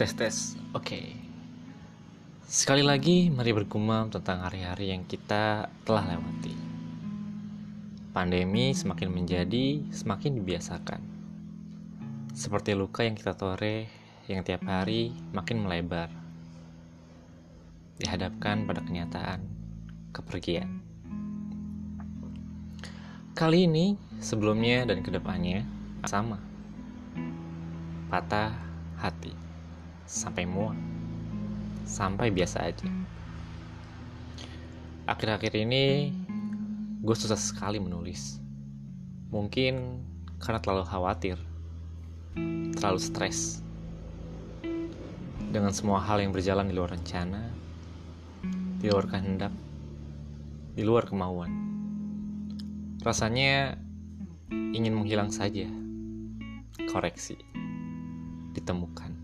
Tes tes, oke. Sekali lagi mari bergumam tentang hari-hari yang kita telah lewati. Pandemi semakin menjadi semakin dibiasakan. Seperti luka yang kita toreh yang tiap hari makin melebar. Dihadapkan pada kenyataan kepergian. Kali ini, sebelumnya dan ke depannya sama. Patah hati sampai muak, sampai biasa aja. Akhir-akhir ini gue susah sekali menulis. Mungkin karena terlalu khawatir, terlalu stres. Dengan semua hal yang berjalan di luar rencana, di luar kehendak, di luar kemauan. Rasanya ingin menghilang saja. Koreksi. Ditemukan.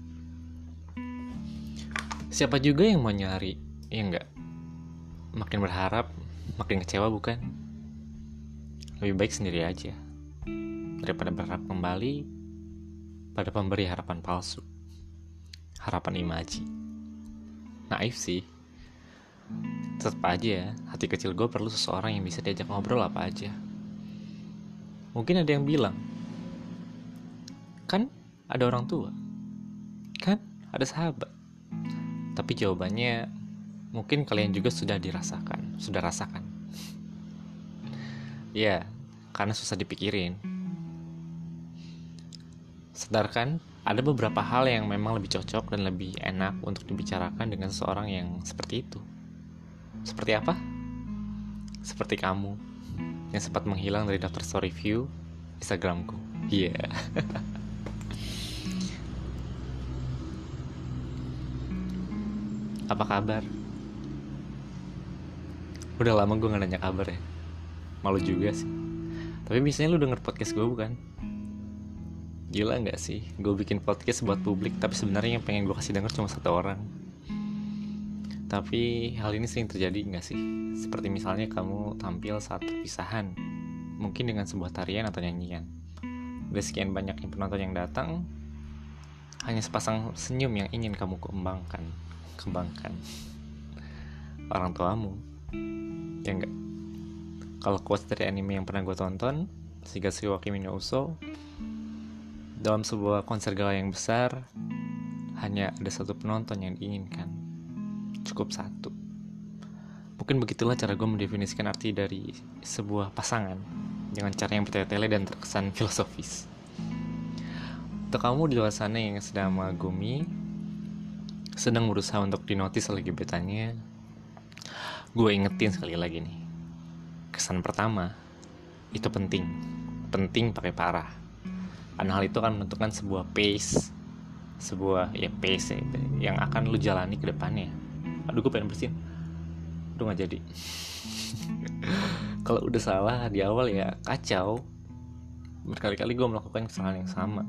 Siapa juga yang mau nyari, ya enggak? Makin berharap, makin kecewa bukan? Lebih baik sendiri aja. Daripada berharap kembali pada pemberi harapan palsu. Harapan imaji. Naif sih. Tetap aja ya, hati kecil gue perlu seseorang yang bisa diajak ngobrol apa aja. Mungkin ada yang bilang, kan ada orang tua, kan ada sahabat, tapi jawabannya mungkin kalian juga sudah dirasakan, sudah rasakan. ya, karena susah dipikirin. Sedarkan ada beberapa hal yang memang lebih cocok dan lebih enak untuk dibicarakan dengan seseorang yang seperti itu. Seperti apa? Seperti kamu yang sempat menghilang dari daftar story view Instagramku. Iya. Yeah. Apa kabar? Udah lama gue gak nanya kabar ya Malu juga sih Tapi biasanya lu denger podcast gue bukan? Gila gak sih? Gue bikin podcast buat publik Tapi sebenarnya yang pengen gue kasih denger cuma satu orang Tapi hal ini sering terjadi gak sih? Seperti misalnya kamu tampil saat perpisahan Mungkin dengan sebuah tarian atau nyanyian Dari sekian banyak yang penonton yang datang Hanya sepasang senyum yang ingin kamu kembangkan kembangkan orang tuamu. Ya enggak? Kalau quotes dari anime yang pernah gue tonton Shigatsu wa Kimi no Uso dalam sebuah konser gala yang besar hanya ada satu penonton yang diinginkan. Cukup satu. Mungkin begitulah cara gue mendefinisikan arti dari sebuah pasangan dengan cara yang bertele-tele dan terkesan filosofis. Untuk kamu di luar sana yang sedang mengagumi sedang berusaha untuk dinotis oleh gebetannya, gue ingetin sekali lagi nih. Kesan pertama, itu penting. Penting pakai parah. Karena hal itu akan menentukan sebuah pace, sebuah ya pace ya, yang akan lu jalani ke depannya. Aduh gue pengen bersin. Udah gak jadi. Kalau udah salah di awal ya kacau. Berkali-kali gue melakukan kesalahan yang sama.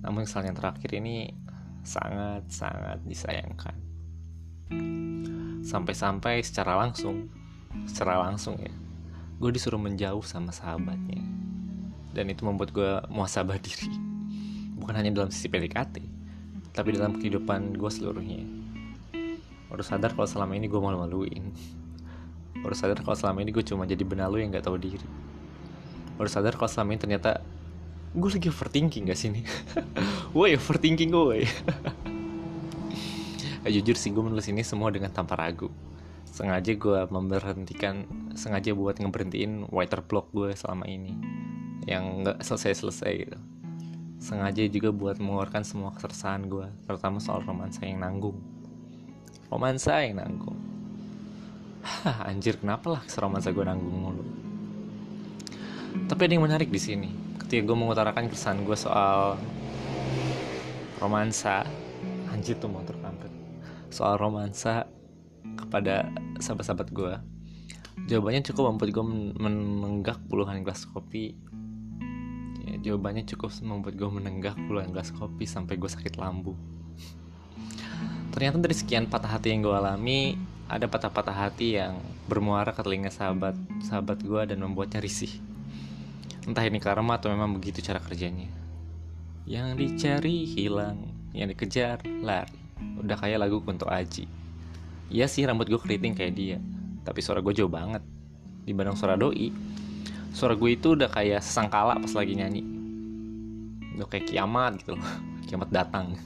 Namun kesalahan yang terakhir ini sangat-sangat disayangkan. Sampai-sampai secara langsung, secara langsung ya, gue disuruh menjauh sama sahabatnya. Dan itu membuat gue muasabah diri. Bukan hanya dalam sisi PDKT, tapi dalam kehidupan gue seluruhnya. Baru sadar kalau selama ini gue malu-maluin. Baru sadar kalau selama ini gue cuma jadi benalu yang gak tahu diri. Baru sadar kalau selama ini ternyata gue lagi overthinking gak sih nih woi overthinking gue eh, jujur sih gue menulis ini semua dengan tanpa ragu. Sengaja gue memberhentikan sengaja buat ngeberhentiin writer block gue selama ini. Yang nggak selesai-selesai gitu. Sengaja juga buat mengeluarkan semua keresahan gue terutama soal romansa yang nanggung. Romansa yang nanggung. Hah, anjir kenapa lah romansa gue nanggung mulu? Tapi ada yang menarik di sini ketika gue mengutarakan kesan gue soal romansa. Anjir tuh motor kampret. Soal romansa kepada sahabat-sahabat gue jawabannya cukup membuat gue menenggak puluhan gelas kopi. Ya, jawabannya cukup membuat gue menenggak puluhan gelas kopi sampai gue sakit lambung ternyata dari sekian patah hati yang gue alami ada patah-patah hati yang bermuara ke telinga sahabat sahabat gue dan membuatnya risih Entah ini karma atau memang begitu cara kerjanya. Yang dicari hilang, yang dikejar lari. Udah kayak lagu Kunto Aji. Iya sih rambut gue keriting kayak dia tapi suara gue jauh banget dibanding suara doi. Suara gue itu udah kayak sangkala pas lagi nyanyi. Udah kayak kiamat gitu loh. Kiamat datang.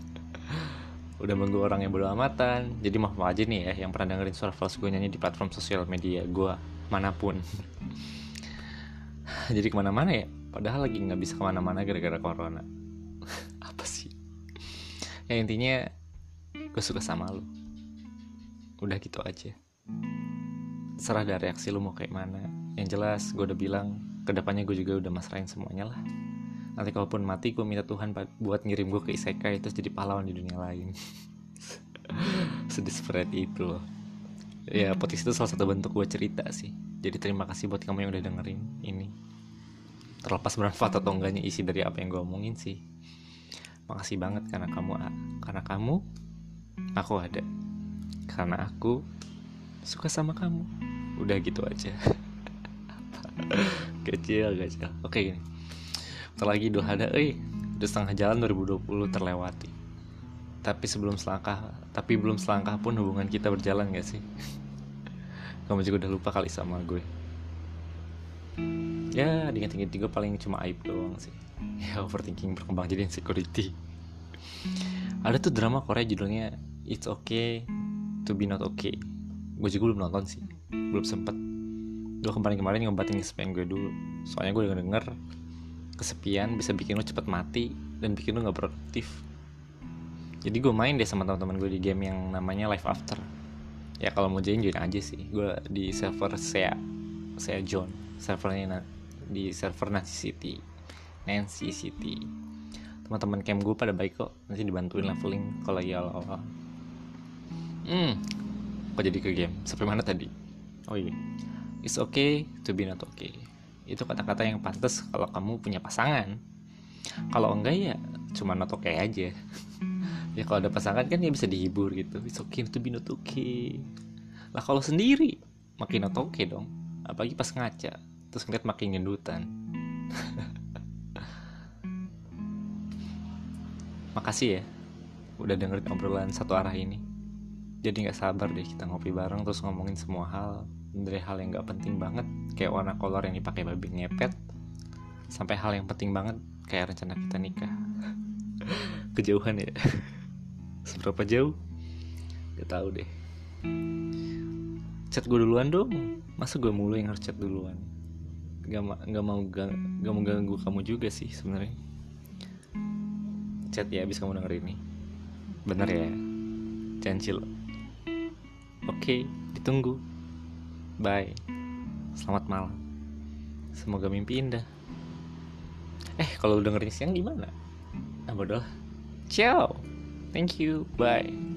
Udah menunggu orang yang bodo amatan. Jadi maaf aja nih ya yang pernah dengerin suara false gue nyanyi di platform sosial media gue mana pun jadi ke mana-mana ya? Padahal lagi nggak bisa ke mana-mana gara-gara corona. Apa sih? Ya intinya gue suka sama lu. Udah gitu aja. Serah dari reaksi lu mau kayak mana. Yang jelas gue udah bilang ke depannya gue juga udah masrahin semuanya lah. Nanti kalaupun mati gue minta Tuhan buat ngirim gue ke isekai terus jadi pahlawan di dunia lain. Sedih seperti itu loh. Ya podcast itu salah satu bentuk gue cerita sih jadi terima kasih buat kamu yang udah dengerin ini. Terlepas bermanfaat atau enggaknya isi dari apa yang gue omongin sih. Makasih banget karena kamu karena kamu aku ada. Karena aku suka sama kamu. Udah gitu aja. Kecil kecil. Oke gini. Lagi dua ada eh udah setengah jalan 2020 terlewati. Tapi sebelum selangkah tapi belum selangkah pun hubungan kita berjalan gak sih kamu juga udah lupa kali sama gue. Ya diinget-inget juga paling cuma aib doang sih. Ya overthinking berkembang jadi insecurity. Ada tuh drama Korea judulnya It's Okay to be not okay. Gue juga belum nonton sih. Belum sempet. Gue kemarin-kemarin ngobatin kesepian gue dulu. Soalnya gue udah denger kesepian bisa bikin lo cepet mati dan bikin lo nggak produktif. Jadi gue main deh sama teman-teman gue di game yang namanya Life After ya kalau mau join join aja sih. Gue di server saya saya John servernya di server Nancy City. Nancy City. Teman-teman camp gue pada baik kok. Nanti dibantuin leveling kalau lagi awal-awal. Hmm. Kok jadi ke game? Sampai mana tadi? Oh iya. It's okay to be not okay. Itu kata-kata yang pantas kalau kamu punya pasangan. Kalau enggak ya cuma not okay aja ya kalau ada pasangan kan ya bisa dihibur gitu. It's okay to be not okay. Lah kalau sendiri makin not okay dong. Apalagi pas ngaca terus ngeliat makin gendutan. Makasih ya udah dengerin obrolan satu arah ini. Jadi nggak sabar deh kita ngopi bareng terus ngomongin semua hal. Dari hal yang gak penting banget kayak warna kolor yang dipakai babi ngepet sampai hal yang penting banget kayak rencana kita nikah. Kejauhan ya seberapa jauh gak tahu deh chat gue duluan dong masa gue mulu yang harus chat duluan gak, gak mau gak, gak mau ganggu kamu juga sih sebenarnya chat ya abis kamu denger ini bener ya chill oke ditunggu Bye. Selamat malam. Semoga mimpi indah. Eh, kalau dengerin siang gimana? Ah, bodoh. Ciao. Thank you. Bye.